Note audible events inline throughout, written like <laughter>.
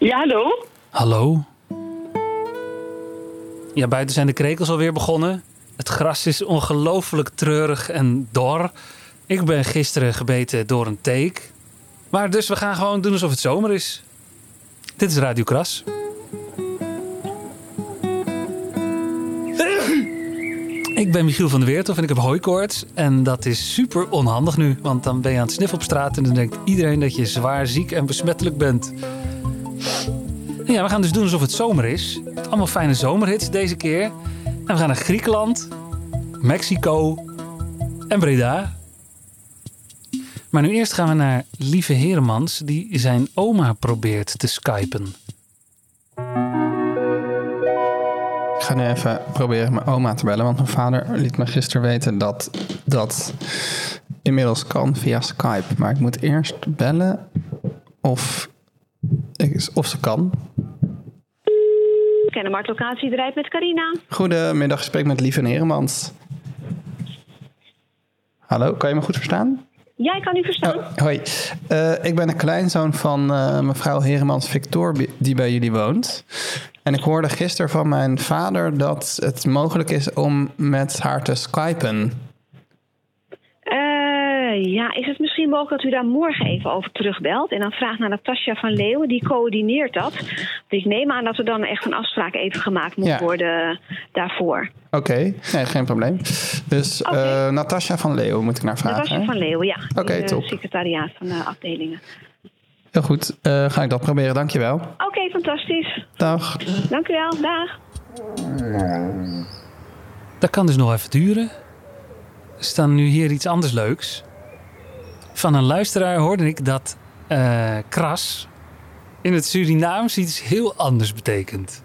Ja, hallo? Hallo? Ja, buiten zijn de krekels alweer begonnen. Het gras is ongelooflijk treurig en dor. Ik ben gisteren gebeten door een teek. Maar dus we gaan gewoon doen alsof het zomer is. Dit is Radio Kras. Ik ben Michiel van der Weertof en ik heb hooikoorts. En dat is super onhandig nu, want dan ben je aan het sniffen op straat... en dan denkt iedereen dat je zwaar ziek en besmettelijk bent. Ja, we gaan dus doen alsof het zomer is. Allemaal fijne zomerhits deze keer. En we gaan naar Griekenland, Mexico en Breda. Maar nu eerst gaan we naar Lieve Heremans... die zijn oma probeert te skypen. Ik ga nu even proberen mijn oma te bellen. Want mijn vader liet me gisteren weten dat dat inmiddels kan via Skype. Maar ik moet eerst bellen of, of ze kan. Kennemarkt locatie rijdt met Carina. Goedemiddag, spreek met Lieve Heremans. Hallo, kan je me goed verstaan? Jij kan u verstaan? Oh, hoi, Eh, ik ben de kleinzoon van eh, mevrouw Heremans Victor, die bij jullie woont. En ik hoorde gisteren van mijn vader dat het mogelijk is om met haar te skypen. Ja, is het misschien mogelijk dat u daar morgen even over terugbelt? En dan vraagt naar Natasja van Leeuwen, die coördineert dat. Dus ik neem aan dat er dan echt een afspraak even gemaakt moet Ja. worden daarvoor. Oké, nee, geen probleem. Dus eh, Natasja van Leeuwen moet ik naar vragen. Natasja van Leeuwen, ja. Oké, eh, top. secretariaat van de afdelingen. Heel goed, eh, ga ik dat proberen. Dankjewel. Oké, fantastisch. Dag. Dank u wel. Dag. Dat kan dus nog even duren. Er staat nu hier iets anders leuks. Van een luisteraar hoorde ik dat eh, kras in het Surinaams iets heel anders betekent.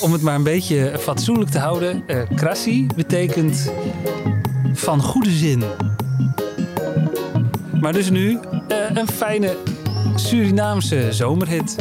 Om het maar een beetje fatsoenlijk te houden. eh krassie betekent van goede zin. Maar dus nu eh, een fijne Surinaamse zomerhit.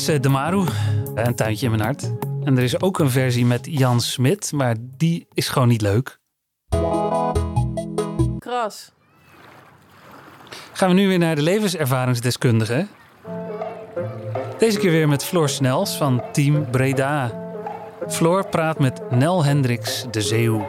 Was eh, De Maru, een tuintje in mijn hart. En er is ook een versie met Jan Smit, maar die is gewoon niet leuk. Kras. Gaan we nu weer naar de levenservaringsdeskundige. Deze keer weer met Floor Snels van Team Breda. Floor praat met Nel Hendricks de Zeeuw.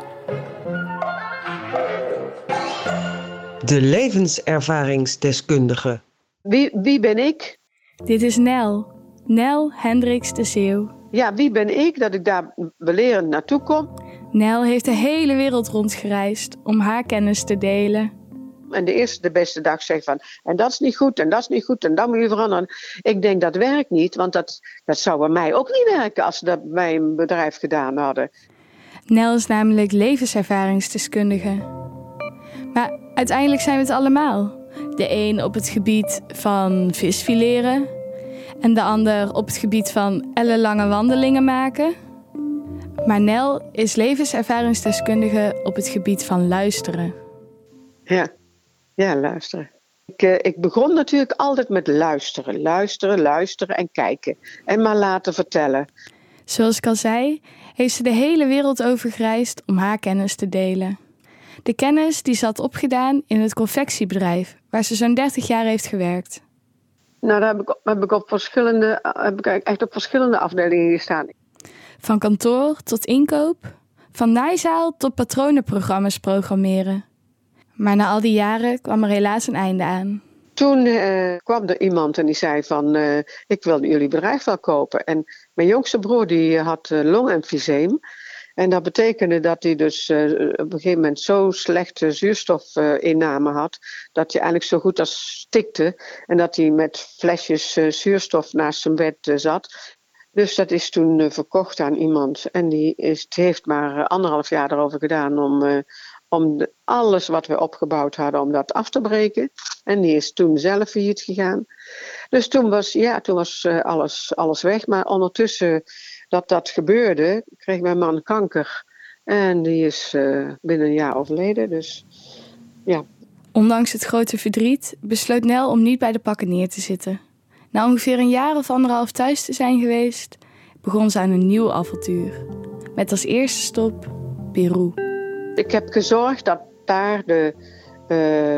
De levenservaringsdeskundige. Wie, wie ben ik? Dit is Nel. Nel Hendricks de Zeeuw. Ja, wie ben ik dat ik daar belerend naartoe kom? Nel heeft de hele wereld rondgereisd om haar kennis te delen. En de eerste, de beste dag zegt van, en dat is niet goed, en dat is niet goed, en dat moet je veranderen. Ik denk dat werkt niet, want dat, dat zou bij mij ook niet werken als ze dat bij mijn bedrijf gedaan hadden. Nel is namelijk levenservaringsdeskundige. Maar uiteindelijk zijn we het allemaal. De een op het gebied van visfileren en de ander op het gebied van ellenlange wandelingen maken. Maar Nel is levenservaringsdeskundige op het gebied van luisteren. Ja, ja luisteren. Ik, eh, ik begon natuurlijk altijd met luisteren, luisteren, luisteren en kijken. En maar laten vertellen. Zoals ik al zei, heeft ze de hele wereld over gereisd om haar kennis te delen. De kennis die ze had opgedaan in het confectiebedrijf, waar ze zo'n 30 jaar heeft gewerkt. Nou, daar heb ik, heb ik, op, verschillende, heb ik echt op verschillende afdelingen gestaan. Van kantoor tot inkoop, van naaizaal tot patronenprogramma's programmeren. Maar na al die jaren kwam er helaas een einde aan. Toen eh, kwam er iemand en die zei van, eh, ik wil jullie bedrijf wel kopen. En mijn jongste broer die had uh, longemfyseem. En dat betekende dat hij dus uh, op een gegeven moment zo slechte zuurstofinname had, dat hij eigenlijk zo goed als stikte. En dat hij met flesjes uh, zuurstof naast zijn bed uh, zat. Dus dat is toen verkocht aan iemand. En die is, heeft maar anderhalf jaar erover gedaan om, om alles wat we opgebouwd hadden, om dat af te breken. En die is toen zelf failliet gegaan. Dus toen was, ja, toen was alles, alles weg. Maar ondertussen dat dat gebeurde, kreeg mijn man kanker. En die is uh, binnen een jaar overleden. Dus ja. Ondanks het grote verdriet besloot Nel om niet bij de pakken neer te zitten. Na ongeveer een jaar of anderhalf thuis te zijn geweest, begon ze aan een nieuw avontuur. Met als eerste stop Peru. Ik heb gezorgd dat daar de, uh,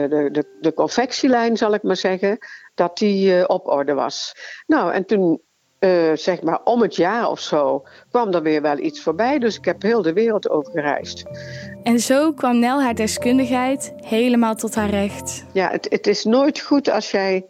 de, de, de confectielijn, zal ik maar zeggen, dat die uh, op orde was. Nou, en toen uh, zeg maar om het jaar of zo kwam er weer wel iets voorbij. Dus ik heb heel de wereld over gereisd. En zo kwam Nel haar deskundigheid helemaal tot haar recht. Ja, het, het is nooit goed als jij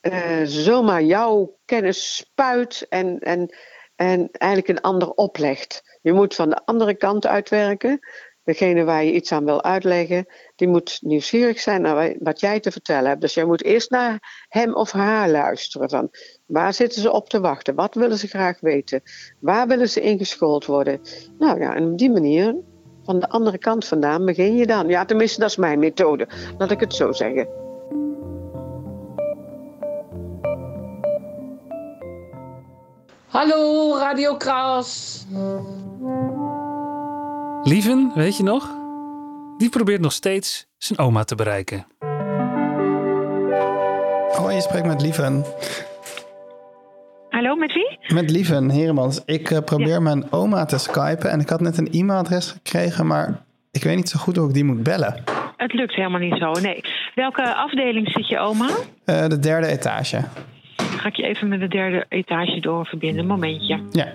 uh, zomaar jouw kennis spuit en, en, en eigenlijk een ander oplegt. Je moet van de andere kant uitwerken. Degene waar je iets aan wil uitleggen, die moet nieuwsgierig zijn naar wat jij te vertellen hebt. Dus jij moet eerst naar hem of haar luisteren. Van waar zitten ze op te wachten? Wat willen ze graag weten? Waar willen ze ingeschoold worden? Nou ja, en op die manier, van de andere kant vandaan, begin je dan. Ja, tenminste, dat is mijn methode. Laat ik het zo zeggen. Hallo, Radio Kras. Lieven, weet je nog? Die probeert nog steeds zijn oma te bereiken. Oh, je spreekt met Lieven. Hallo, met wie? Met Lieven Heremans. Ik uh, probeer ja. mijn oma te skypen en ik had net een e-mailadres gekregen, maar ik weet niet zo goed hoe ik die moet bellen. Het lukt helemaal niet zo, nee. Welke afdeling zit je oma? Uh, de derde etage. Ga ik je even met de derde etage doorverbinden. Momentje. Ja.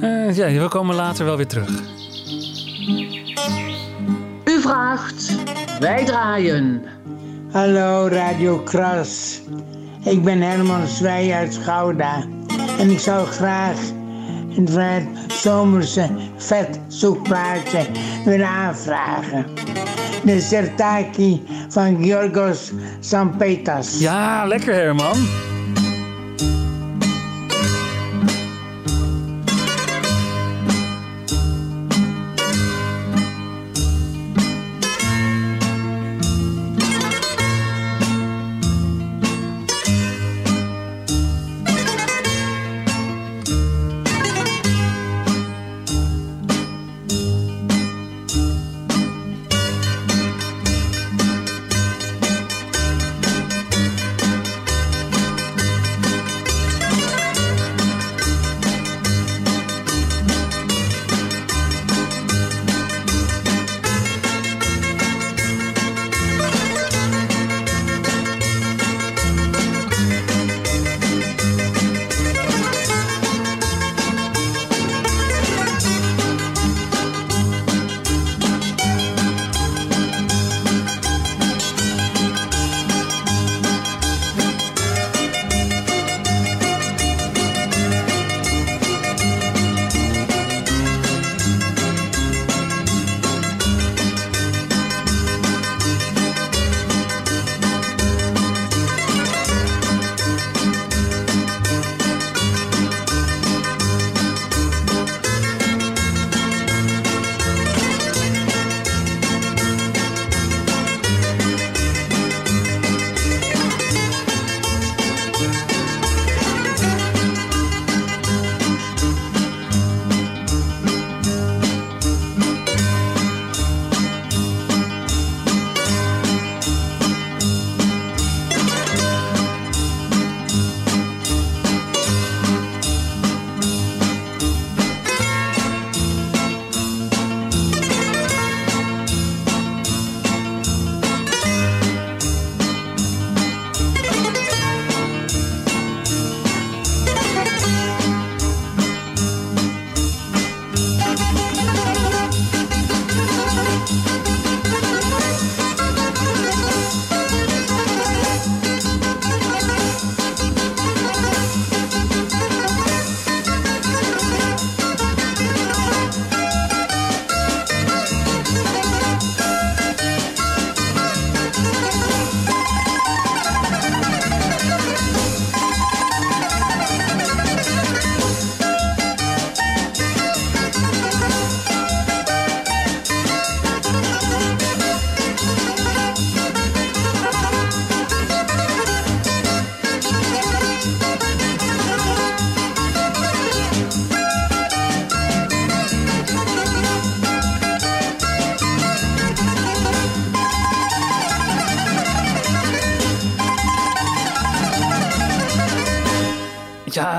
Uh, ja, we komen later wel weer terug. Vraagt, wij draaien. Hallo Radio Kras. Ik ben Herman Zwij uit Gouda. En ik zou graag een vet zomerse vetzoekplaatje willen aanvragen. De Sertaki van Georgos Sampetas. Ja, lekker Herman.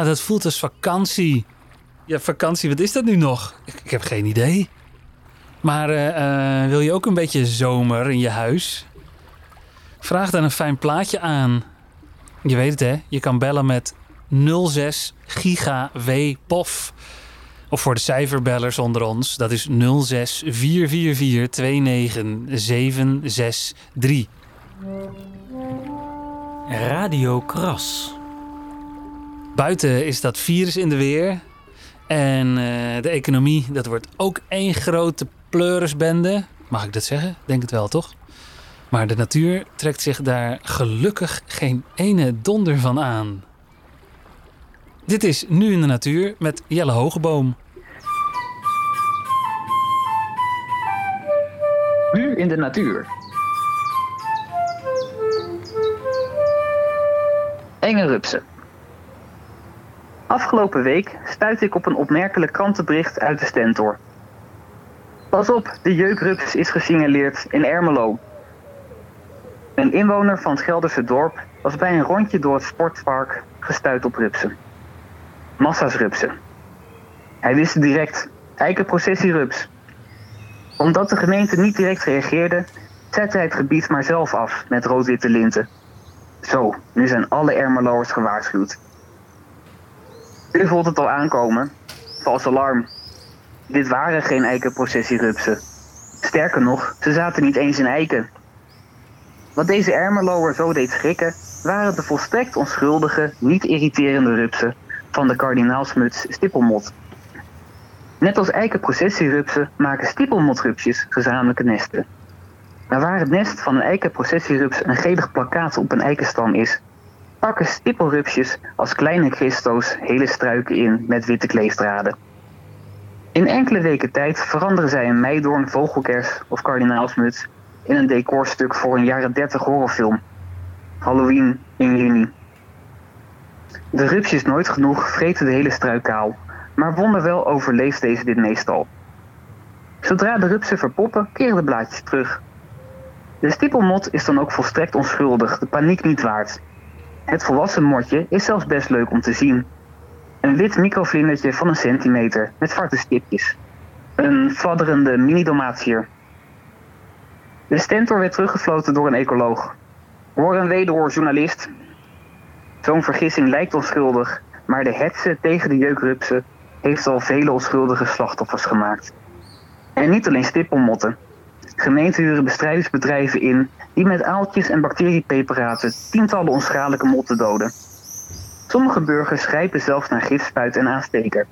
Dat voelt als vakantie. Ja, vakantie, wat is dat nu nog? Ik, heb geen idee. Maar eh, eh, wil je ook een beetje zomer in je huis? Vraag dan een fijn plaatje aan. Je weet het hè, je kan bellen met 06 giga W POF. Of voor de cijferbellers onder ons, dat is 06 444 29 763. Radio Kras. Buiten is dat virus in de weer. En eh, de economie, dat wordt ook één grote pleurisbende. Mag ik dat zeggen? Denk het wel, toch? Maar de natuur trekt zich daar gelukkig geen ene donder van aan. Dit is Nu in de Natuur met Jelle Hogeboom. Nu in de natuur. Enge rupsen. Afgelopen week stuitte ik op een opmerkelijk krantenbericht uit de Stentor. Pas op, de jeukrups is gesignaleerd in Ermelo. Een inwoner van het Gelderse dorp was bij een rondje door het sportpark gestuit op rupsen. Massa's rupsen. Hij wist direct, eikenprocessierups. Omdat de gemeente niet direct reageerde, zette hij het gebied maar zelf af met rood-witte linten. Zo, nu zijn alle Ermeloers gewaarschuwd. U voelt het al aankomen. Vals alarm. Dit waren geen eikenprocessierupsen. Sterker nog, ze zaten niet eens in eiken. Wat deze Ermeloer zo deed schrikken, waren de volstrekt onschuldige, niet irriterende rupsen van de kardinaalsmuts stippelmot. Net als eikenprocessierupsen maken stippelmotrupsjes gezamenlijke nesten. Maar waar het nest van een eikenprocessierups een gelig plakkaat op een eikenstam is, pakken stippelrupsjes als kleine Christo's hele struiken in met witte kleefdraden. In enkele weken tijd veranderen zij een meidoorn, vogelkers of kardinaalsmuts in een decorstuk voor een jaren 30 horrorfilm. Halloween in juni. De rupsjes nooit genoeg vreten de hele struik kaal, maar wonderwel overleeft deze dit meestal. Zodra de rupsen verpoppen, keren de blaadjes terug. De stippelmot is dan ook volstrekt onschuldig, de paniek niet waard. Het volwassen motje is zelfs best leuk om te zien. Een wit microvlindertje van een centimeter met zwarte stipjes. Een fladderende mini-domatier. De stentor werd teruggefloten door een ecoloog. Hoor een wederhoor journalist. Zo'n vergissing lijkt onschuldig, maar de hetze tegen de jeukrupsen heeft al vele onschuldige slachtoffers gemaakt. En niet alleen stippelmotten. Gemeenten huren bestrijdingsbedrijven in die met aaltjes en bacteriepreparaten tientallen onschadelijke motten doden. Sommige burgers grijpen zelfs naar gifspuit en aansteker.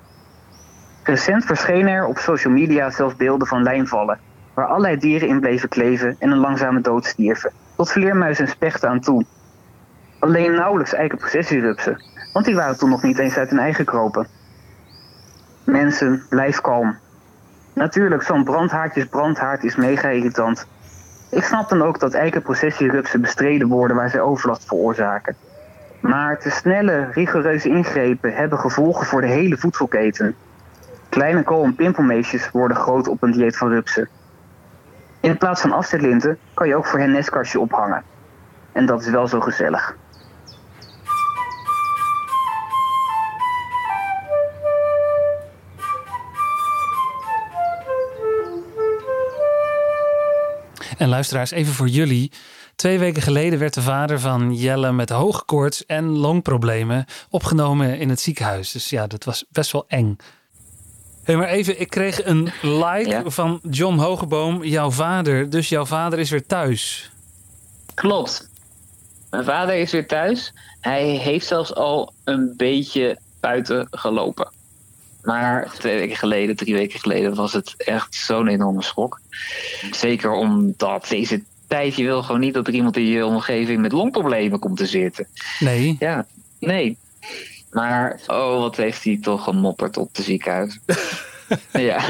Recent verschenen er op social media zelfs beelden van lijnvallen, waar allerlei dieren in bleven kleven en een langzame dood stierven, tot vleermuizen en spechten aan toe. Alleen nauwelijks eikenprocessierupsen, want die waren toen nog niet eens uit hun eigen kropen. Mensen, blijf kalm. Natuurlijk, zo'n brandhaartjes brandhaard is mega irritant. Ik snap dan ook dat eikenprocessierupsen bestreden worden waar zij overlast veroorzaken. Maar te snelle, rigoureuze ingrepen hebben gevolgen voor de hele voedselketen. Kleine kool- en pimpelmeesjes worden groot op een dieet van rupsen. In plaats van afzetlinten kan je ook voor hen nestkastje ophangen. En dat is wel zo gezellig. En luisteraars, even voor jullie. Twee weken geleden werd de vader van Jelle met hoge koorts en longproblemen opgenomen in het ziekenhuis. Dus ja, dat was best wel eng. Hey, maar even, ik kreeg een like van John Hogeboom, jouw vader. Dus jouw vader is weer thuis. Klopt. Mijn vader is weer thuis. Hij heeft zelfs al een beetje buiten gelopen. Maar twee weken geleden, drie weken geleden, was het echt zo'n enorme schok. Zeker omdat deze tijd, je wil gewoon niet dat er iemand in je omgeving met longproblemen komt te zitten. Nee. Ja, nee. Maar, oh, wat heeft hij toch gemopperd op de ziekenhuis. <laughs> ja.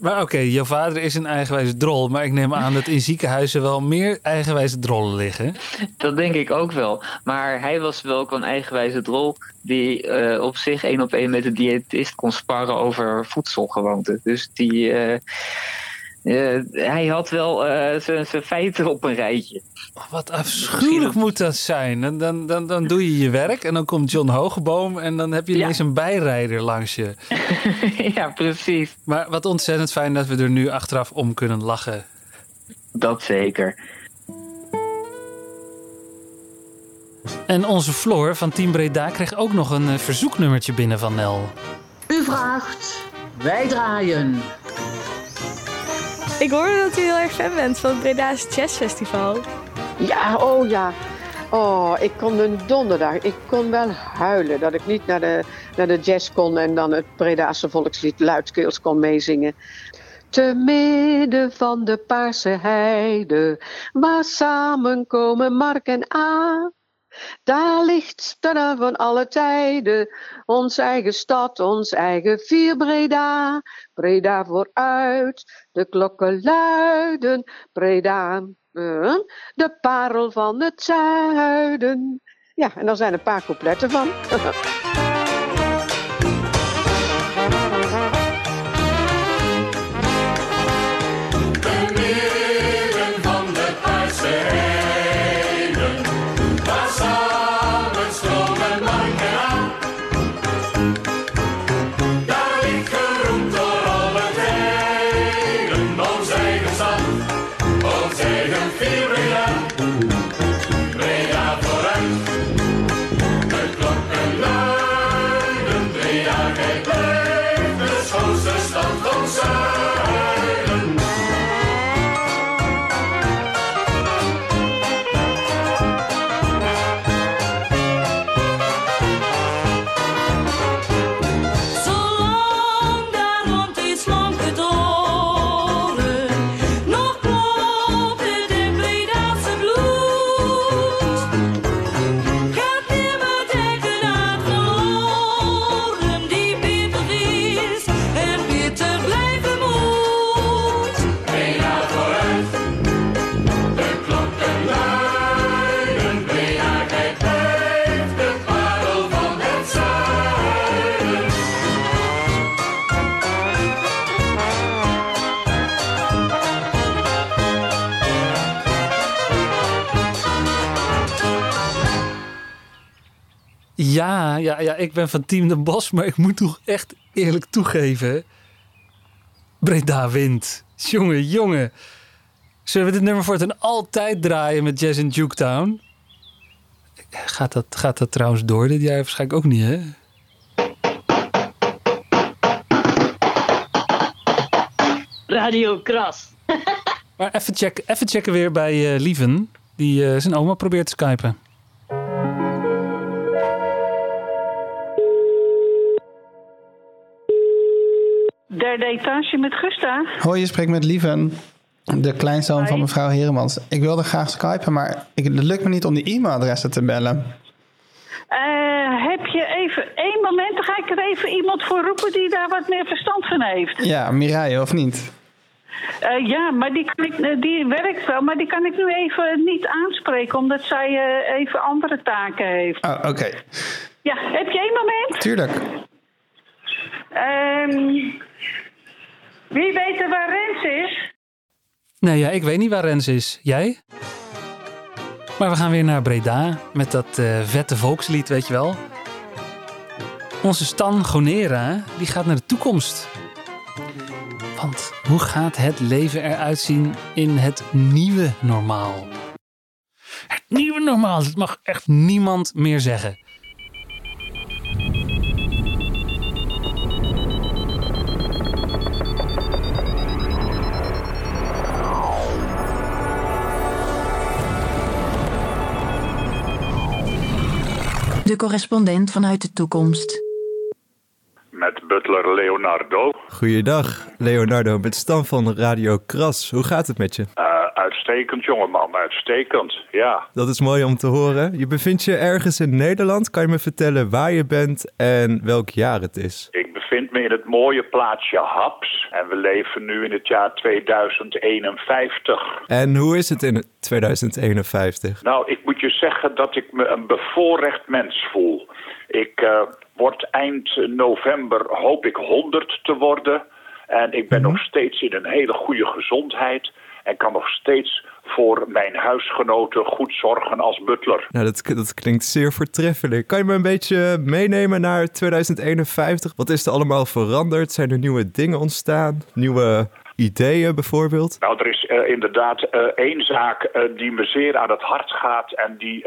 Maar oké, jouw vader is een eigenwijze drol. Maar ik neem aan dat in ziekenhuizen wel meer eigenwijze drollen liggen. Dat denk ik ook wel. Maar hij was wel ook een eigenwijze drol die eh, op zich één op één met de diëtist kon sparren over voedselgewoonten. Dus die, eh, Eh, hij had wel eh, zijn feiten op een rijtje. Wat afschuwelijk moet dat zijn. En dan, dan, dan doe je je werk en dan komt John Hogeboom... en dan heb je ineens een bijrijder langs je. <laughs> ja, precies. Maar wat ontzettend fijn dat we er nu achteraf om kunnen lachen. Dat zeker. En onze Floor van Team Breda kreeg ook nog een eh, verzoeknummertje binnen van Nel. U vraagt, wij draaien. <laughs> Ik hoorde dat u heel erg fan bent van het Breda's Jazz Festival. Ja, oh ja. Oh, ik kon een donderdag. Ik kon wel huilen dat ik niet naar de, naar de jazz kon en dan het Bredaanse volkslied luidkeels kon meezingen. Te midden van de paarse heide, waar samenkomen Mark en A. Daar ligt sterren van alle tijden, ons eigen stad, ons eigen vier Breda. Breda vooruit, de klokken luiden, Breda, eh, de parel van het zuiden. Ja, en daar zijn een paar coupletten van. <laughs> ik ben van Team de Bos, maar ik moet toch echt eerlijk toegeven. Breda wint. Jongen, jongen. Zullen we dit nummer voortaan altijd draaien met Jazz in Juketown? Gaat dat, gaat dat trouwens door dit jaar? Waarschijnlijk ook niet, hè? Radio Kras. <laughs> Maar even, check, even checken weer bij eh, Lieven, die eh, zijn oma probeert te skypen. Derde etage met Gusta. Hoi, je spreekt met Lieven, de kleinzoon van mevrouw Heremans. Ik wilde graag skypen, maar ik, het lukt me niet om die e-mailadressen te bellen. Eh, heb je even één moment, dan ga ik er even iemand voor roepen die daar wat meer verstand van heeft. Ja, Mireille, of niet? Eh, ja, maar die, kan ik, eh, die werkt wel, maar die kan ik nu even niet aanspreken, omdat zij even andere taken heeft. Oh, oké. Ja, heb je één moment? Tuurlijk. Ehm, wie weet er waar Rens is? Nee, ja, ik weet niet waar Rens is. Jij? Maar we gaan weer naar Breda met dat eh, vette volkslied, weet je wel. Onze Stan Gonera, die gaat naar de toekomst. Want hoe gaat het leven eruit zien in het nieuwe normaal? Het nieuwe normaal, dat mag echt niemand meer zeggen. De correspondent vanuit de toekomst. Met butler Leonardo. Goeiedag, Leonardo, met Stan van Radio Kras. Hoe gaat het met je? Eh, uitstekend, jongeman, uitstekend. Ja. Dat is mooi om te horen. Je bevindt je ergens in Nederland. Kan je me vertellen waar je bent en welk jaar het is? Ik bevind me in het mooie plaatsje Haps. En we leven nu in het jaar 2051. En hoe is het in 2051? Nou, ik moet je zeggen dat ik me een bevoorrecht mens voel. Ik eh, word eind november, hoop ik, 100 te worden. En ik ben Mhm. nog steeds in een hele goede gezondheid. En kan nog steeds voor mijn huisgenoten goed zorgen als butler. Nou, dat, dat klinkt zeer voortreffelijk. Kan je me een beetje meenemen naar 2051? Wat is er allemaal veranderd? Zijn er nieuwe dingen ontstaan? Nieuwe ideeën bijvoorbeeld? Nou, er is eh, inderdaad eh, één zaak eh, die me zeer aan het hart gaat en die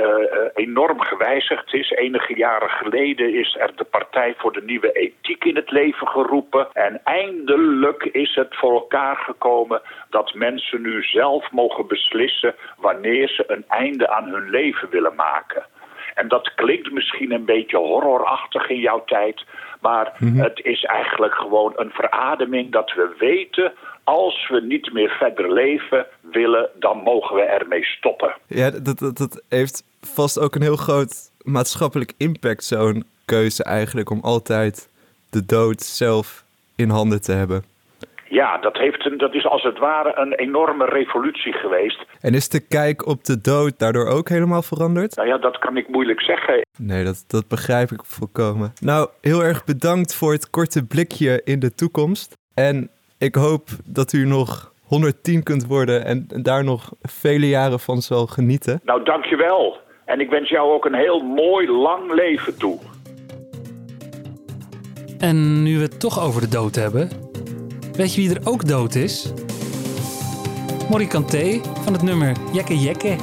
enorm gewijzigd is. Enige jaren geleden is er de Partij voor de Nieuwe Ethiek in het leven geroepen. En eindelijk is het voor elkaar gekomen dat mensen nu zelf mogen beslissen wanneer ze een einde aan hun leven willen maken. En dat klinkt misschien een beetje horrorachtig in jouw tijd. Maar het is eigenlijk gewoon een verademing dat we weten... als we niet meer verder leven willen, dan mogen we ermee stoppen. Ja, dat, dat, dat heeft vast ook een heel groot maatschappelijk impact, zo'n keuze eigenlijk, om altijd de dood zelf in handen te hebben. Ja, dat, heeft een, dat is als het ware een enorme revolutie geweest. En is de kijk op de dood daardoor ook helemaal veranderd? Nou ja, dat kan ik moeilijk zeggen. Nee, dat, dat begrijp ik volkomen. Nou, heel erg bedankt voor het korte blikje in de toekomst. En ik hoop dat u nog 110 kunt worden en daar nog vele jaren van zal genieten. Nou, dankjewel. En ik wens jou ook een heel mooi, lang leven toe. En nu we het toch over de dood hebben, weet je wie er ook dood is? Morrie Kanté van het nummer Jekke Jekke.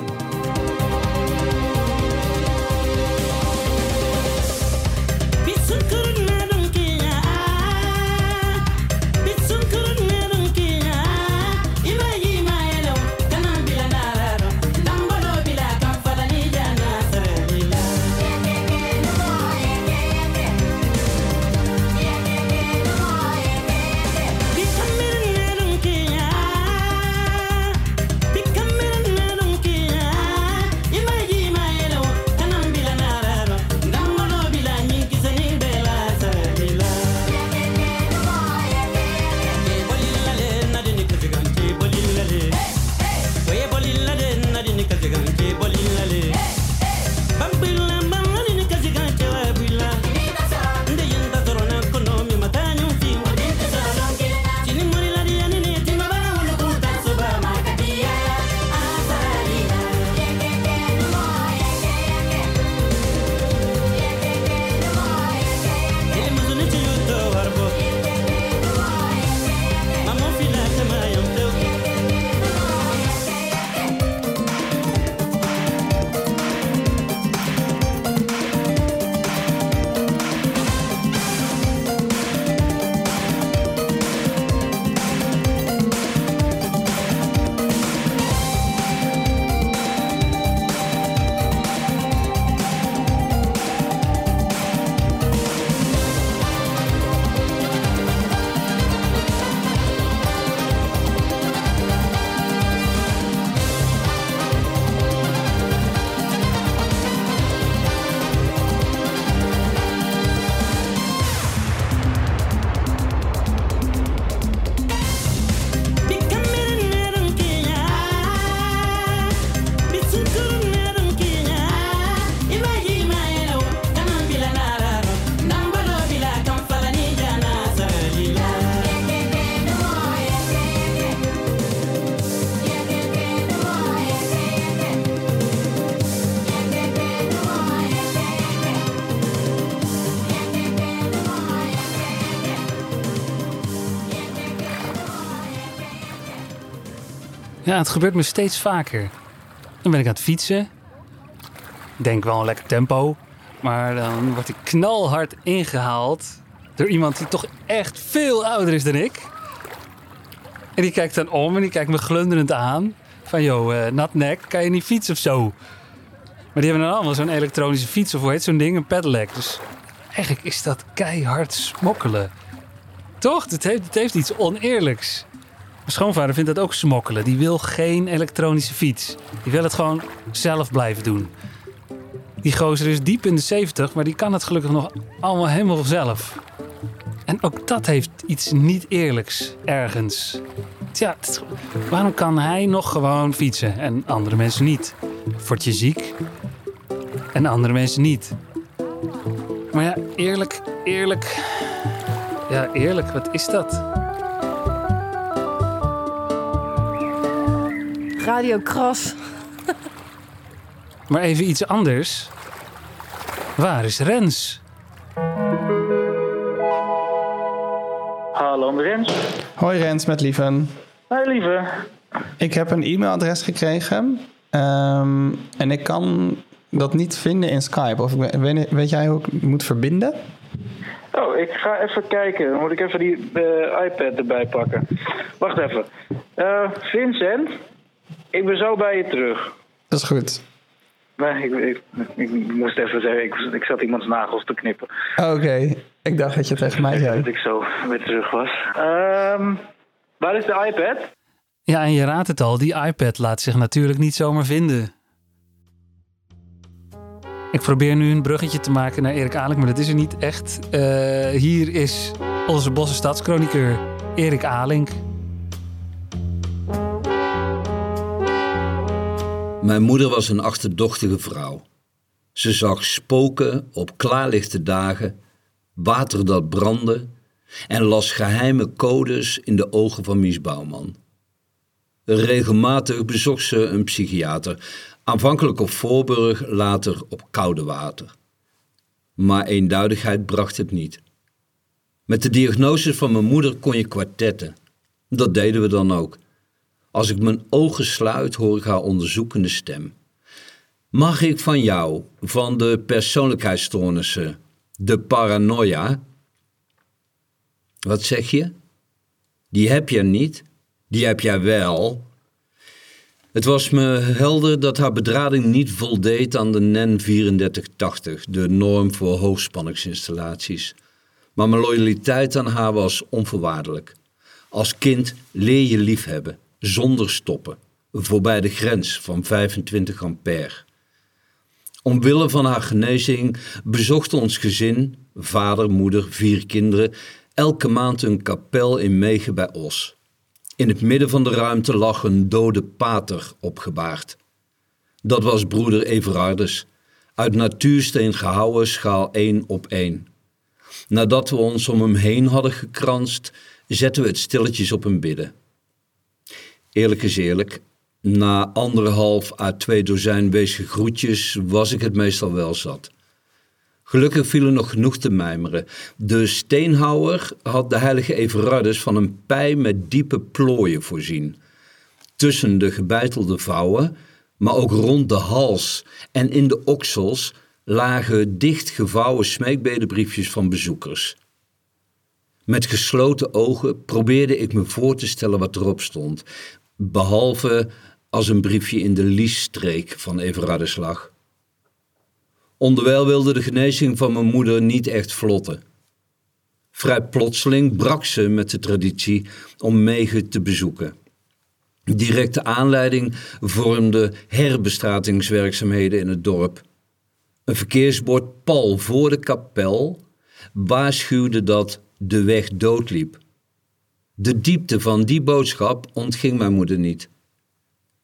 Ja, het gebeurt me steeds vaker. Dan ben ik aan het fietsen. Denk wel een lekker tempo. Maar dan word ik knalhard ingehaald door iemand die toch echt veel ouder is dan ik. En die kijkt dan om en die kijkt me glunderend aan. Van, joh, eh, nat nek, kan je niet fietsen of zo? Maar die hebben dan allemaal zo'n elektronische fiets of hoe heet zo'n ding? Een pedelec. Dus eigenlijk is dat keihard smokkelen. Toch? Het heeft, het heeft iets oneerlijks. Mijn schoonvader vindt dat ook smokkelen. Die wil geen elektronische fiets. Die wil het gewoon zelf blijven doen. Die gozer is diep in de 70, maar die kan het gelukkig nog allemaal helemaal zelf. En ook dat heeft iets niet eerlijks ergens. Tja, waarom kan hij nog gewoon fietsen en andere mensen niet? Word je ziek en andere mensen niet? Maar ja, eerlijk, eerlijk. Ja, eerlijk, wat is dat? Radio Kras. Maar even iets anders. Waar is Rens? Hallo, Rens. Hoi Rens, met Lieven. Hoi, lieve. Ik heb een e-mailadres gekregen. ehm, en ik kan dat niet vinden in Skype. Of ik weet, weet- weet jij hoe ik moet verbinden? Oh, ik ga even kijken. Dan moet ik even die eh, iPad erbij pakken. Wacht even. Eh, Vincent, ik ben zo bij je terug. Dat is goed. Maar ik, ik, ik moest even zeggen, ik, ik zat iemands nagels te knippen. Oké, ik dacht dat je tegen mij zei. Dat ik zo weer terug was. Ehm, waar is de iPad? Ja, en je raadt het al, die iPad laat zich natuurlijk niet zomaar vinden. Ik probeer nu een bruggetje te maken naar Erik Alink, maar dat is er niet echt. Eh, hier is onze Bosse stadschroniqueur Erik Alink. Mijn moeder was een achterdochtige vrouw. Ze zag spoken op klaarlichte dagen, water dat brandde en las geheime codes in de ogen van Mies Bouwman. Regelmatig bezocht ze een psychiater, aanvankelijk op Voorburg, later op Koude Water. Maar eenduidigheid bracht het niet. Met de diagnoses van mijn moeder kon je kwartetten. Dat deden we dan ook. Als ik mijn ogen sluit, hoor ik haar onderzoekende stem. Mag ik van jou, van de persoonlijkheidsstoornissen, de paranoia? Wat zeg je? Die heb je niet, die heb jij wel. Het was me helder dat haar bedrading niet voldeed aan de NEN 3480, de norm voor hoogspanningsinstallaties. Maar mijn loyaliteit aan haar was onvoorwaardelijk. Als kind leer je liefhebben, zonder stoppen, voorbij de grens van 25 ampère. Omwille van haar genezing bezocht ons gezin, vader, moeder, vier kinderen, elke maand een kapel in Megen bij Os. In het midden van de ruimte lag een dode pater opgebaard. Dat was broeder Everardus, uit natuursteen gehouwen, schaal 1 op 1. Nadat we ons om hem heen hadden gekranst, zetten we het stilletjes op hem bidden. Eerlijk is eerlijk, na anderhalf à twee dozijn weesige groetjes was ik het meestal wel zat. Gelukkig viel er nog genoeg te mijmeren. De steenhouwer had de heilige Everardus van een pij met diepe plooien voorzien. Tussen de gebeitelde vouwen, maar ook rond de hals en in de oksels lagen dicht gevouwen smeekbedenbriefjes van bezoekers. Met gesloten ogen probeerde ik me voor te stellen wat erop stond, behalve als een briefje in de liesstreek van Everardus lag. Onderwijl wilde de genezing van mijn moeder niet echt vlotten. Vrij plotseling brak ze met de traditie om Megen te bezoeken. Directe aanleiding vormde herbestratingswerkzaamheden in het dorp. Een verkeersbord pal voor de kapel waarschuwde dat de weg doodliep. De diepte van die boodschap ontging mijn moeder niet.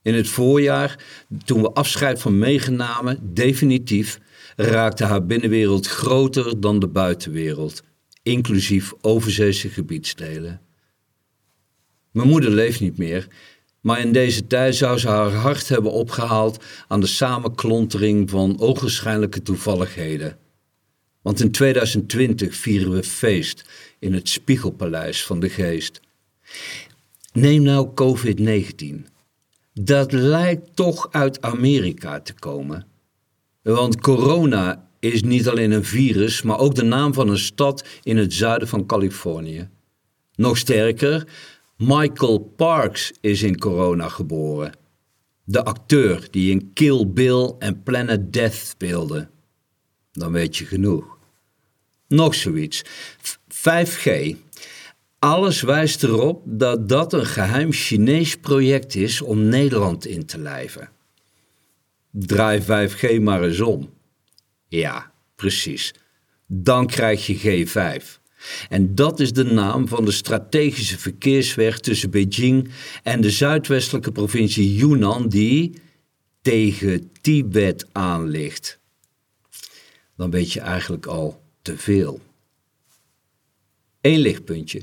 In het voorjaar, toen we afscheid van meegenamen, definitief, raakte haar binnenwereld groter dan de buitenwereld, inclusief overzeese gebiedsdelen. Mijn moeder leeft niet meer, maar in deze tijd zou ze haar hart hebben opgehaald aan de samenklontering van ogenschijnlijke toevalligheden. Want in 2020 vieren we feest in het Spiegelpaleis van de Geest. Neem nou COVID-19. Dat lijkt toch uit Amerika te komen. Want corona is niet alleen een virus, maar ook de naam van een stad in het zuiden van Californië. Nog sterker, Michael Parks is in corona geboren. De acteur die in Kill Bill en Planet Death speelde. Dan weet je genoeg. Nog zoiets. 5G. Alles wijst erop dat dat een geheim Chinees project is om Nederland in te lijven. Draai 5G maar eens om. Ja, precies. Dan krijg je G5. En dat is de naam van de strategische verkeersweg tussen Beijing en de zuidwestelijke provincie Yunnan die tegen Tibet aan ligt. Dan weet je eigenlijk al te veel. Eén lichtpuntje.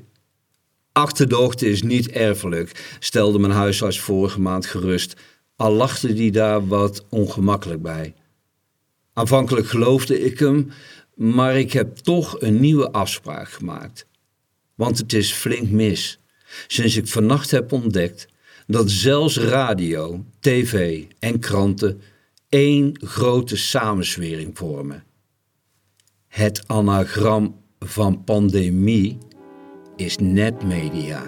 Achterdochte is niet erfelijk, stelde mijn huisarts vorige maand gerust. al lachte die daar wat ongemakkelijk bij. Aanvankelijk geloofde ik hem, maar ik heb toch een nieuwe afspraak gemaakt. Want het is flink mis, sinds ik vannacht heb ontdekt dat zelfs radio, tv en kranten één grote samenswering vormen. Het anagram van pandemie is netmedia.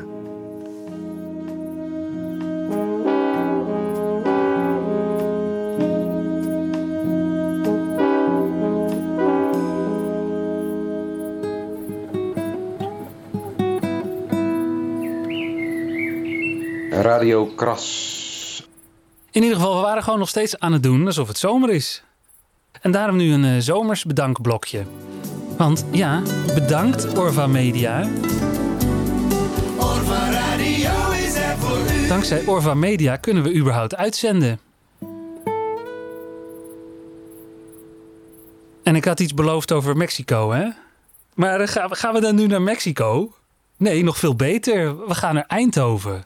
Radio Kras. In ieder geval, we waren gewoon nog steeds aan het doen alsof het zomer is. En daarom nu een eh, zomers bedankblokje. Want ja, bedankt Orva Media. Dankzij Orva Media kunnen we überhaupt uitzenden. En ik had iets beloofd over Mexico, hè? Maar eh, gaan we- dan nu naar Mexico? Nee, nog veel beter. We gaan naar Eindhoven.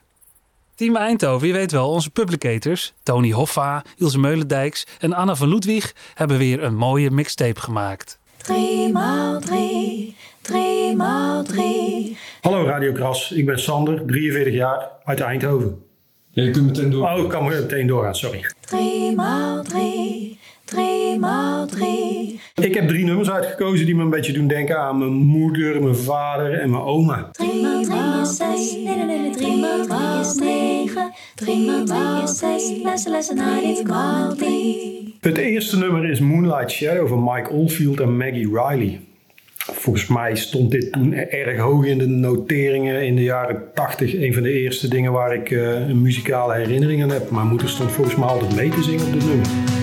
Team Eindhoven, je weet wel, onze publicators, Tony Hoffa, Ilse Meulendijks en Anna van Ludwig, hebben weer een mooie mixtape gemaakt. 3 maal 3, 3 maal 3. Hallo Radio Kras, ik ben Sander, 43 jaar, uit Eindhoven. Ja, je kunt meteen door. Oh, ik kan meteen doorgaan, sorry. 3 maal 3, 3 maal 3. Ik heb drie nummers uitgekozen die me een beetje doen denken aan mijn moeder, mijn vader en mijn oma. 3 maal 3 is 6, nee nee nee, 3 maal 3 is 9. 3 maal 3 is 6, lessen lessen naar dit 3. Het eerste nummer is Moonlight Shadow van Mike Oldfield en Maggie Riley. Volgens mij stond dit toen erg hoog in de noteringen in de jaren 80. Een van de eerste dingen waar ik eh, een muzikale herinnering aan heb. Mijn moeder stond volgens mij altijd mee te zingen op dit nummer.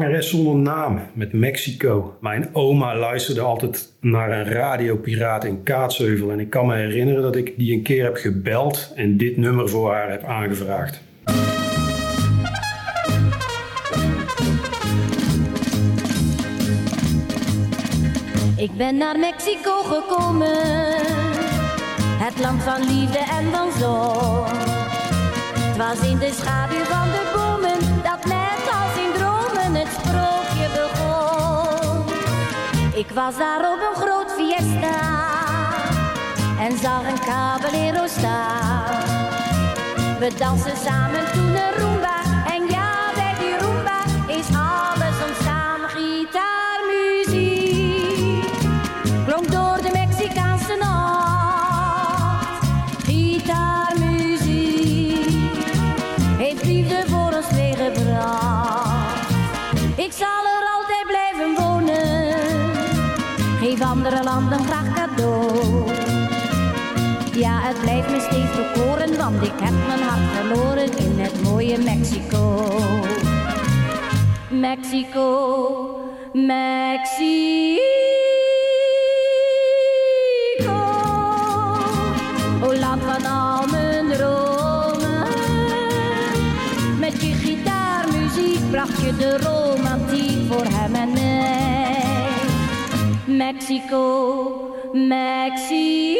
Zangeres zonder naam met Mexico. Mijn oma luisterde altijd naar een radiopiraat in Kaatsheuvel. En ik kan me herinneren dat ik die een keer heb gebeld en dit nummer voor haar heb aangevraagd. Ik ben naar Mexico gekomen, het land van liefde en van zon. Het was in de schaduw van de bomen Ik was daar op een groot fiesta en zag een caballero staan. We dansen samen toen een rumba landen graag cadeau. Ja, het blijft me steeds bekoren, want ik heb mijn hart verloren in het mooie Mexico. Mexico, Mexico. O land van al mijn dromen. Met je gitaarmuziek bracht je de romantiek voor hem en mij. Mexico, Mexico.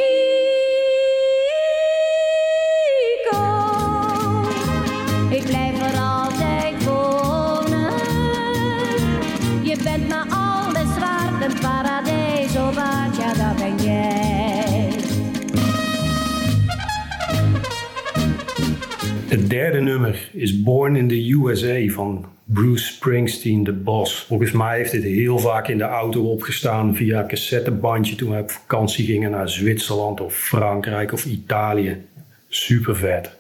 Ik blijf er altijd wonen. Je bent me alles waard, een paradijs, oh waard, ja dat ben jij. Het derde nummer is Born in the USA van Bruce Springsteen, de Boss. Volgens mij heeft dit heel vaak in de auto opgestaan via een cassettebandje toen we op vakantie gingen naar Zwitserland of Frankrijk of Italië. Super vet.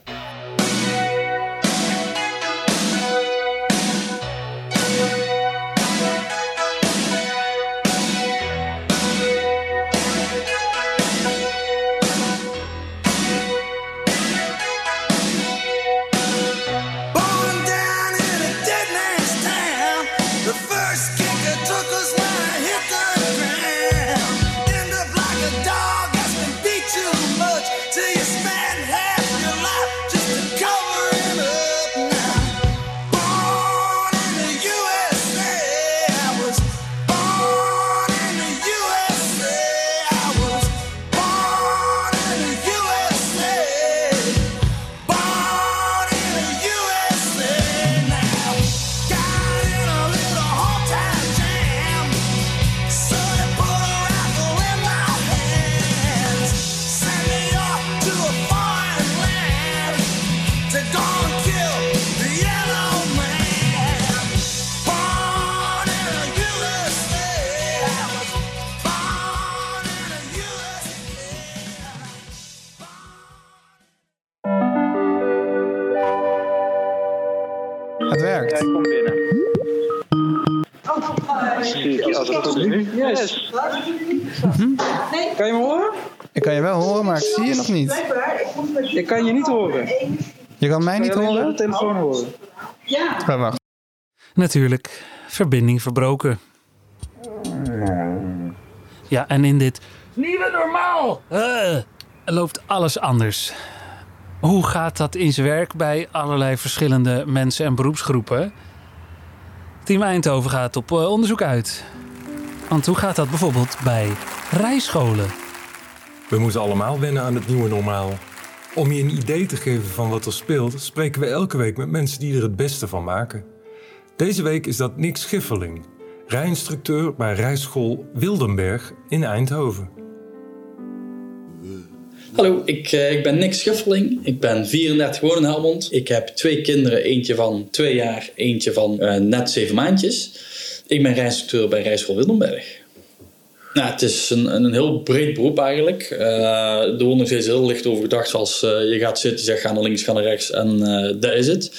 Jij komt binnen. Zie ik, als het goed is nu. Yes. Kan je me horen? Ik kan je wel horen, maar ik zie je nog niet. Ik kan je niet horen. Je kan mij niet Kan je alleen horen? op de telefoon horen. Oh, wacht. Natuurlijk, verbinding verbroken. Ja, en in dit nieuwe normaal eh, loopt alles anders. Hoe gaat dat in zijn werk bij allerlei verschillende mensen en beroepsgroepen? Team Eindhoven gaat op eh, onderzoek uit. Want hoe gaat dat bijvoorbeeld bij rijscholen? We moeten allemaal wennen aan het nieuwe normaal. Om je een idee te geven van wat er speelt, spreken we elke week met mensen die er het beste van maken. Deze week is dat Nick Schifferling, rijinstructeur bij rijschool Wildenberg in Eindhoven. Hallo, ik, eh, ik ben Nick Schuffeling. Ik ben 34 woon in Helmond. Ik heb twee kinderen, eentje van twee jaar, eentje van eh, net zeven maandjes. Ik ben rijinstructeur bij Rijschool Wildenberg. Nou, het is een, een heel breed beroep eigenlijk. Eh, er wordt nog steeds heel licht over gedacht eh, je gaat zitten, je zegt ga naar links, ga naar rechts en dat is het.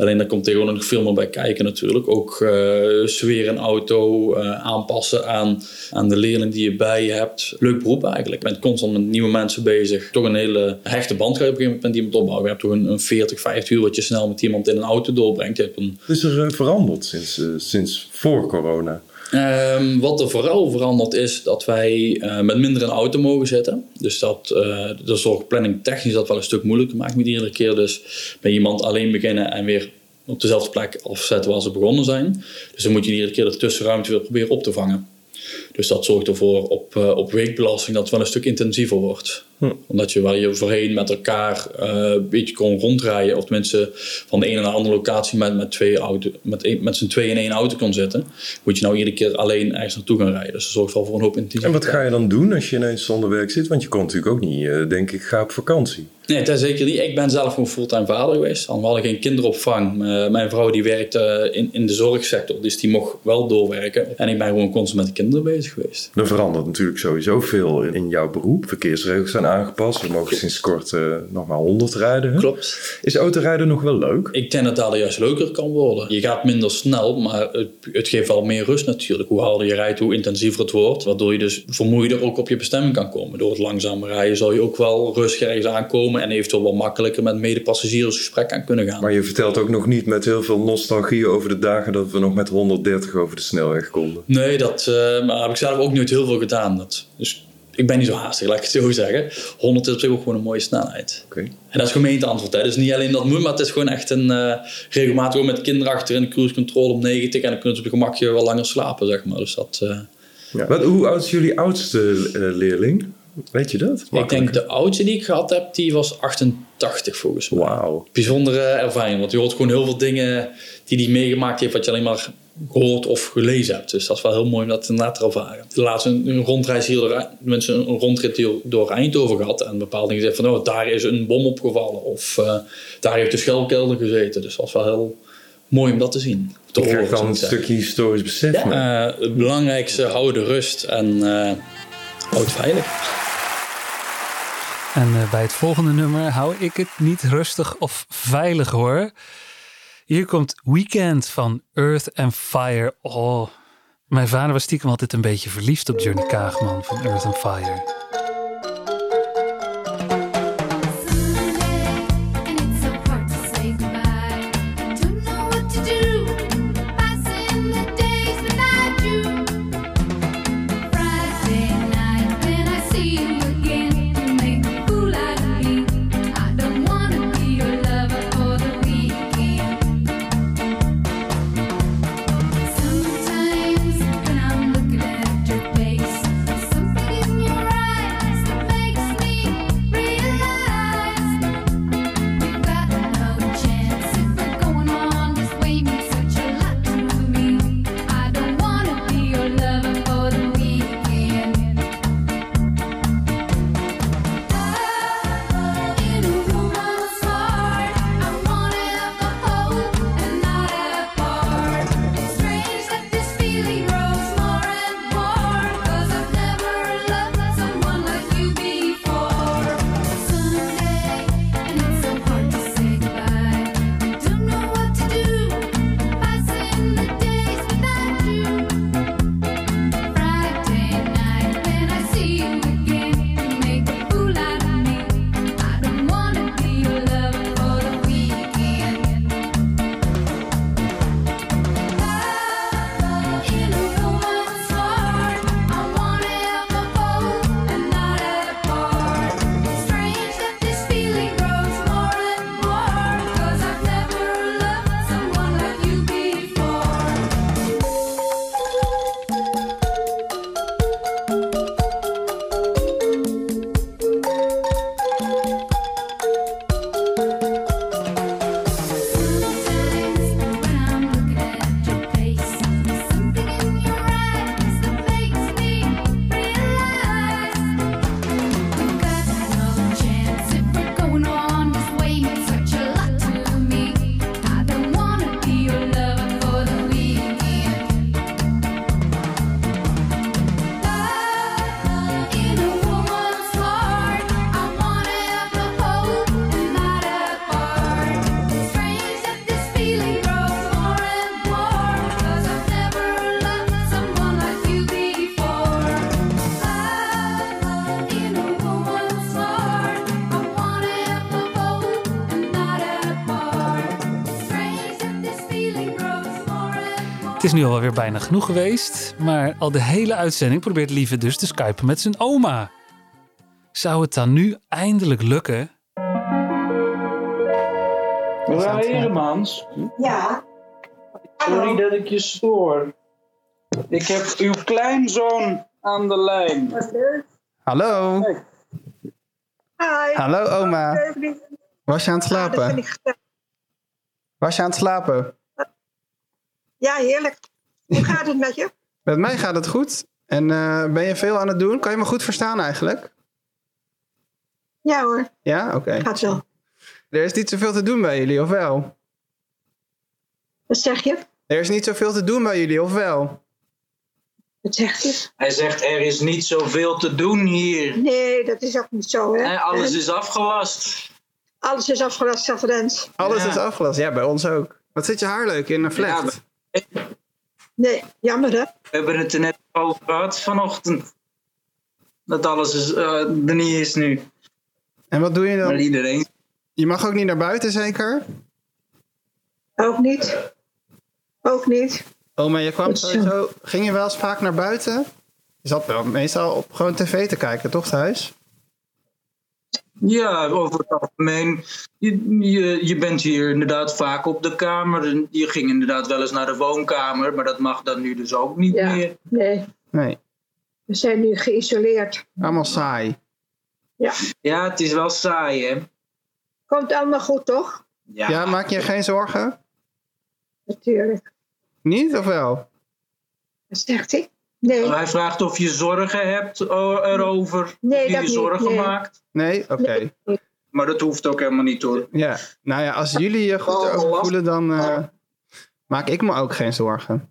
Alleen daar komt tegenwoordig nog veel meer bij kijken natuurlijk. Ook eh sfeer een auto, eh, aanpassen aan, aan de leerling die je bij je hebt. Leuk beroep eigenlijk. Je bent constant met nieuwe mensen bezig. Toch een hele hechte band ga je op een gegeven moment met iemand opbouwen. Je hebt toch een, een 40, 50 uur wat je snel met iemand in een auto doorbrengt. Je is er eh, veranderd sinds, sinds voor corona? Ehm, wat er vooral veranderd is dat wij eh, met minder in de auto mogen zitten. Dus dat, eh dat zorgt planning technisch dat wel een stuk moeilijker maakt met iedere keer. Dus bij iemand alleen beginnen en weer op dezelfde plek afzetten waar ze begonnen zijn. Dus dan moet je iedere keer de tussenruimte weer proberen op te vangen. Dus dat zorgt ervoor op, eh, op weekbelasting dat het wel een stuk intensiever wordt. Omdat je waar je voorheen met elkaar eh, een beetje kon rondrijden, of mensen van de ene naar de andere locatie met, met, twee auto, met, met z'n twee in één auto kon zitten, moet je nou iedere keer alleen ergens naartoe gaan rijden. Dus dat zorgt wel voor een hoop En intensiteit. wat ga je dan doen als je ineens zonder werk zit? Want je kon natuurlijk ook niet, eh, denk ik, ga op vakantie. Nee, dat zeker niet. Ik ben zelf gewoon fulltime vader geweest. We hadden geen kinderopvang. Mijn vrouw die werkte in, in de zorgsector, dus die mocht wel doorwerken. En ik ben gewoon constant met de kinderen bezig geweest. Er verandert natuurlijk sowieso veel in, in jouw beroep. Verkeersregels zijn aangepast. We mogen sinds kort eh, nog maar 100 rijden. hè? Klopt. Is autorijden nog wel leuk? Ik denk dat dat juist leuker kan worden. Je gaat minder snel, maar het, het geeft wel meer rust natuurlijk. Hoe harder je rijdt, hoe intensiever het wordt. Waardoor je dus vermoeider ook op je bestemming kan komen. Door het langzamer rijden zal je ook wel rustig ergens aankomen. En eventueel wat makkelijker met medepassagiers gesprek aan kunnen gaan. Maar je vertelt ook nog niet met heel veel nostalgie over de dagen dat we nog met 130 over de snelweg konden. Nee, dat eh, maar heb ik zelf ook nooit heel veel gedaan. Dat, dus ik ben niet zo haastig, laat ik het zo zeggen. 100 is op zich ook gewoon een mooie snelheid. Oké. En dat is gemeenteantwoord. Hè. Dus niet alleen dat moet, maar het is gewoon echt een eh, regelmatig met kinderen achter in de cruise control op 90. En dan kunnen ze op je gemakje wel langer slapen, zeg maar. Dus dat... eh, Ja. Wat, hoe oud is jullie oudste eh, leerling? Weet je dat? ik denk de oudste die ik gehad heb, die was 88 volgens mij. Wauw. Bijzondere ervaring, want je hoort gewoon heel veel dingen die hij meegemaakt heeft, wat je alleen maar gehoord of gelezen hebt. Dus dat is wel heel mooi om dat inderdaad te ervaren. Laatst een, een rondreis hier door, mensen een rondrit hier door Eindhoven gehad en bepaalde dingen zeggen van, oh, daar is een bom opgevallen of eh, daar heeft de schelkelder gezeten. Dus dat was wel heel mooi om dat te zien. Te horen, krijgt dan een ik stukje historisch besef. Ja, eh, het belangrijkste, hou de rust en eh houd veilig. En bij het volgende nummer hou ik het niet rustig of veilig hoor. Hier komt Weekend van Earth and Fire. Oh, mijn vader was stiekem altijd een beetje verliefd op Johnny Kaagman van Earth and Fire. Is nu alweer bijna genoeg geweest, maar al de hele uitzending probeert Lieve dus te skypen met zijn oma. Zou het dan nu eindelijk lukken? Mevrouw Heremans. Ja. Sorry dat ik je stoor. Ik heb uw kleinzoon aan de lijn. Hallo. Hi. Hallo, oma. Was je aan het slapen? Was je aan het slapen? Ja, heerlijk. Hoe gaat het met je? <laughs> Met mij gaat het goed. En eh, ben je veel aan het doen? Kan je me goed verstaan eigenlijk? Ja hoor, Ja, oké. gaat wel. Er is niet zoveel te doen bij jullie, of wel? Wat zeg je? Er is niet zoveel te doen bij jullie, of wel? Wat zegt hij? Hij zegt er is niet zoveel te doen hier. Nee, dat is ook niet zo, hè? Alles is afgelast. Alles is afgelast, Savrens. Alles Ja. is afgelast. Ja, bij ons ook. Wat zit je haar leuk in een flat? Nee, jammer hè? We hebben het er net over gehad vanochtend. Dat alles is, eh, er niet is nu. En wat doe je dan? Maar iedereen. Je mag ook niet naar buiten, zeker? Ook niet. Ook niet. Oh, maar je kwam sowieso... Ging je wel eens vaak naar buiten? Je zat wel meestal op gewoon tv te kijken, toch thuis? Ja, over het algemeen. Je, je, je bent hier inderdaad vaak op de kamer. Je ging inderdaad wel eens naar de woonkamer. Maar dat mag dan nu dus ook niet Ja. meer. Nee, Nee, we zijn nu geïsoleerd. allemaal saai. Ja. Ja, het is wel saai, hè? Komt allemaal goed, toch? Ja, maak je geen zorgen? Natuurlijk. Niet, of wel? Wat zegt hij? Nee. Hij vraagt of je zorgen hebt o- erover. Nee, of je dat je niet, zorgen nee. maakt. Nee? Oké. Maar dat hoeft ook helemaal niet hoor. Ja, nou ja, als jullie je goed erover voelen, dan eh, maak ik me ook geen zorgen.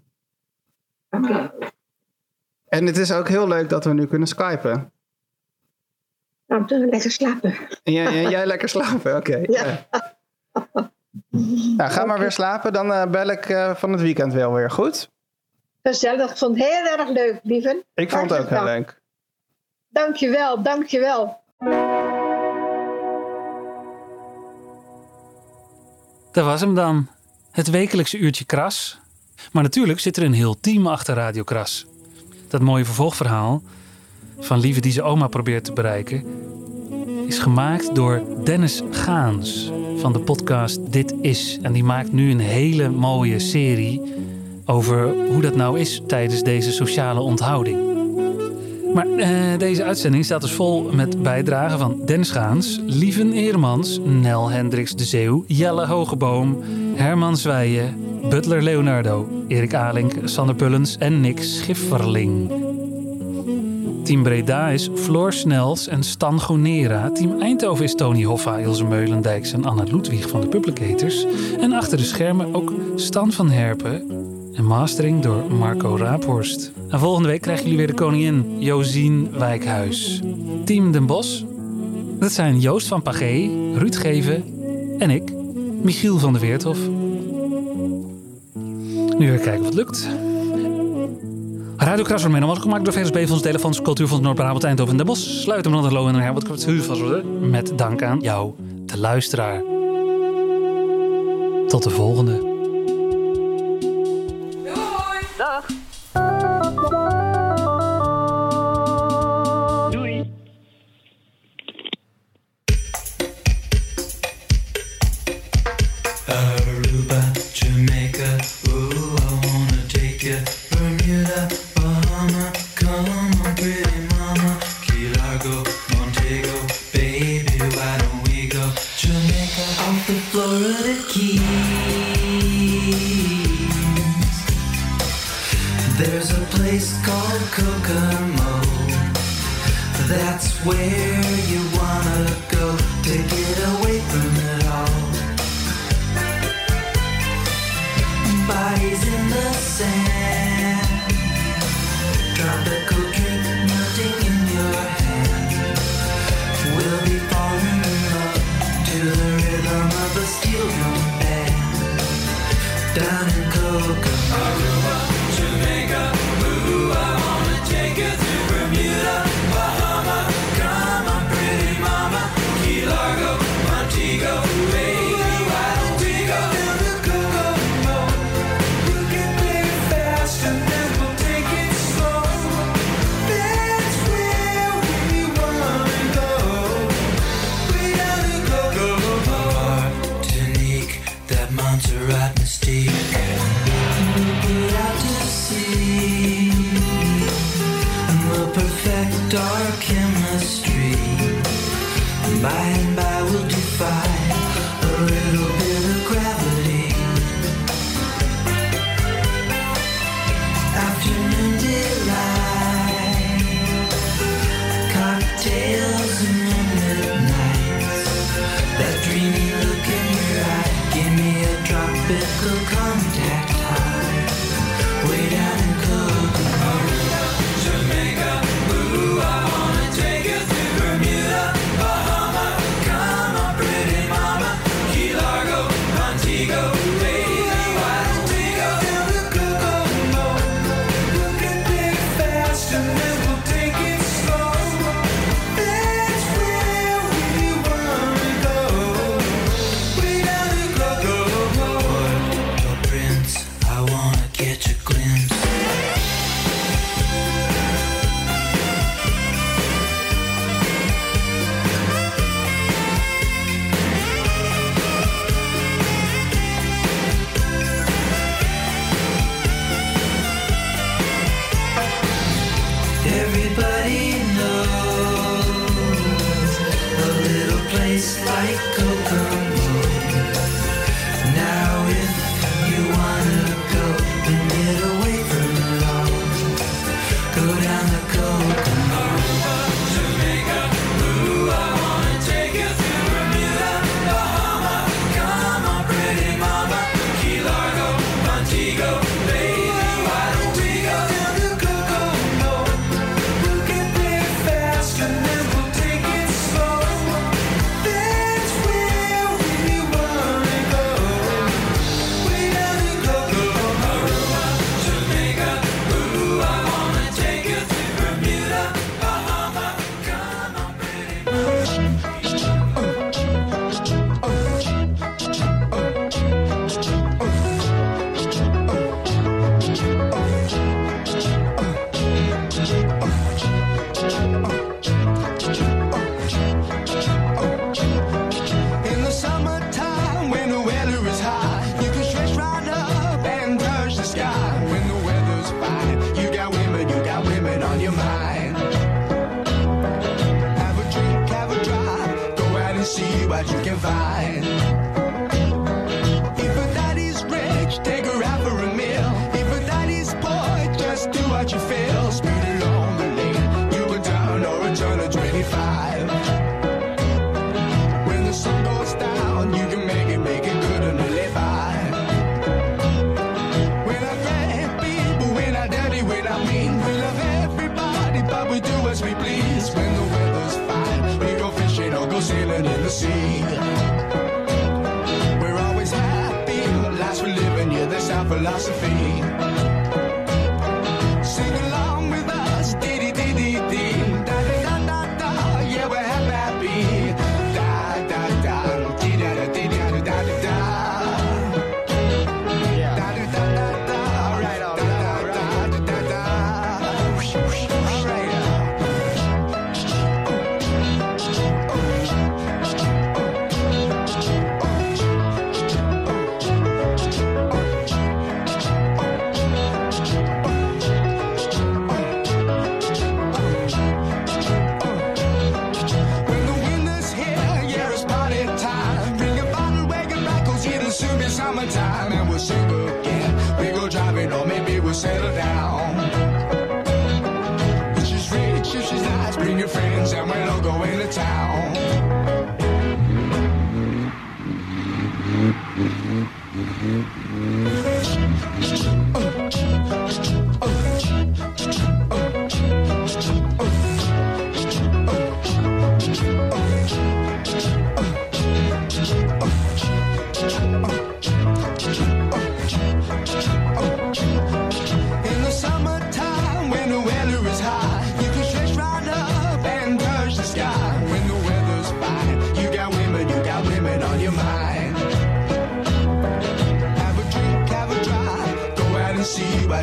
En het is ook heel leuk dat we nu kunnen skypen. Nou, dan lekker slapen. En jij, jij, jij lekker slapen, oké. Ja. Nou, ga maar weer slapen, dan eh, bel ik eh, van het weekend wel weer, goed? Gezellig. Ik vond het heel erg leuk, lieven. Ik vond het ook heel leuk. Dankjewel, dankjewel. Dat was hem dan. Het wekelijkse uurtje kras. Maar natuurlijk zit er een heel team achter Radio Kras. Dat mooie vervolgverhaal van Lieve die zijn oma probeert te bereiken... is gemaakt door Dennis Gaans van de podcast Dit Is. En die maakt nu een hele mooie serie over hoe dat nou is tijdens deze sociale onthouding. Maar eh, deze uitzending staat dus vol met bijdragen van Dennis Gaans, Lieven Eermans, Nel Hendricks de Zeeuw, Jelle Hogeboom, Herman Zwijen, Butler Leonardo, Erik Alink, Sander Pullens en Nick Schifferling. Team Breda is Floor Snels en Stan Gonera. Team Eindhoven is Tony Hoffa, Ilse Meulendijks en Anna Ludwig van de Publicators. En achter de schermen ook Stan van Herpen en mastering door Marco Raaphorst. En volgende week krijgen jullie weer de koningin, Josien Wijkhuis. Team Den Bos, dat zijn Joost van Pagé, Ruud Geven en ik, Michiel van der Weerthof. Nu weer kijken of het lukt. Radio Kras wordt mede gemaakt door VSB van Telefonds Cultuurfonds Noord-Brabant Eindhoven en Den Bosch. Sluit hem dan de en Herbert Kwarthuur met dank aan jou, de luisteraar. Tot de volgende.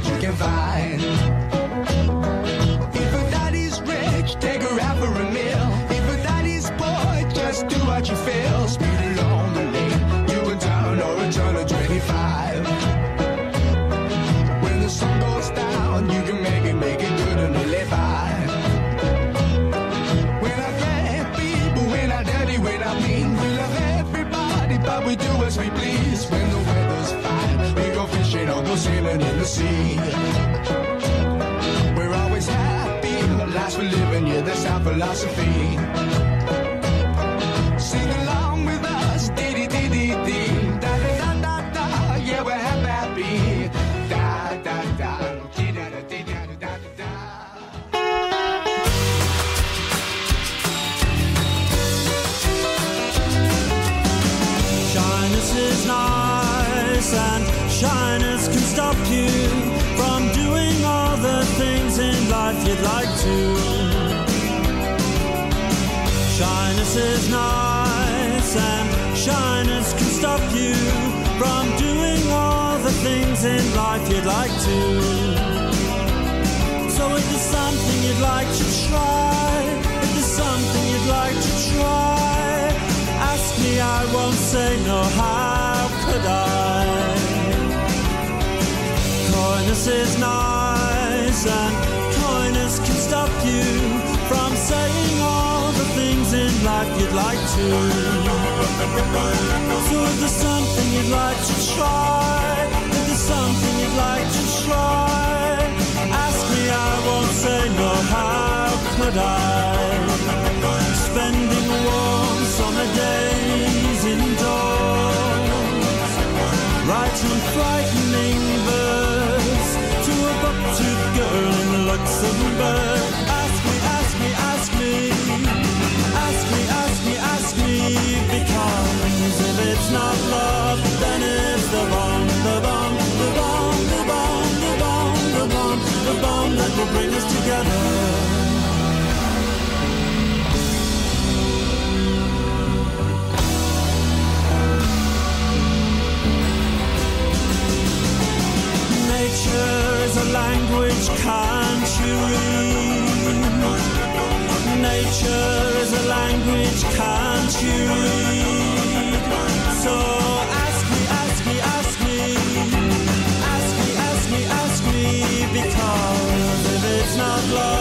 you can find. If her daddy's rich, take her out for a meal. If her daddy's poor, just do what you feel. Speed along the lane, you in town or a turn of 25. When the sun goes down, you can make it, make it good and live by. When I grab people, when I dirty, when I mean, we love everybody, but we do as we please. When swimming in the sea. We're always happy, the lives we're living, yeah, that's our philosophy. Shyness is nice and shyness can stop you from doing all the things in life you'd like to. So if there's something you'd like to try, if there's something you'd like to try, ask me, I won't say no, how could I? Coyness is nice and stop you from saying all the things in life you'd like to. So if there's something you'd like to try, if there's something you'd like to try, ask me, I won't say no, how could I? Spending warm summer days indoors, writing frightening not love, then it's the bomb, the bomb, the bomb, the bomb, the bomb, the bomb, the bomb that will bring us together. Nature is a language, can't you read? Nature is a language, can't you read? Not love,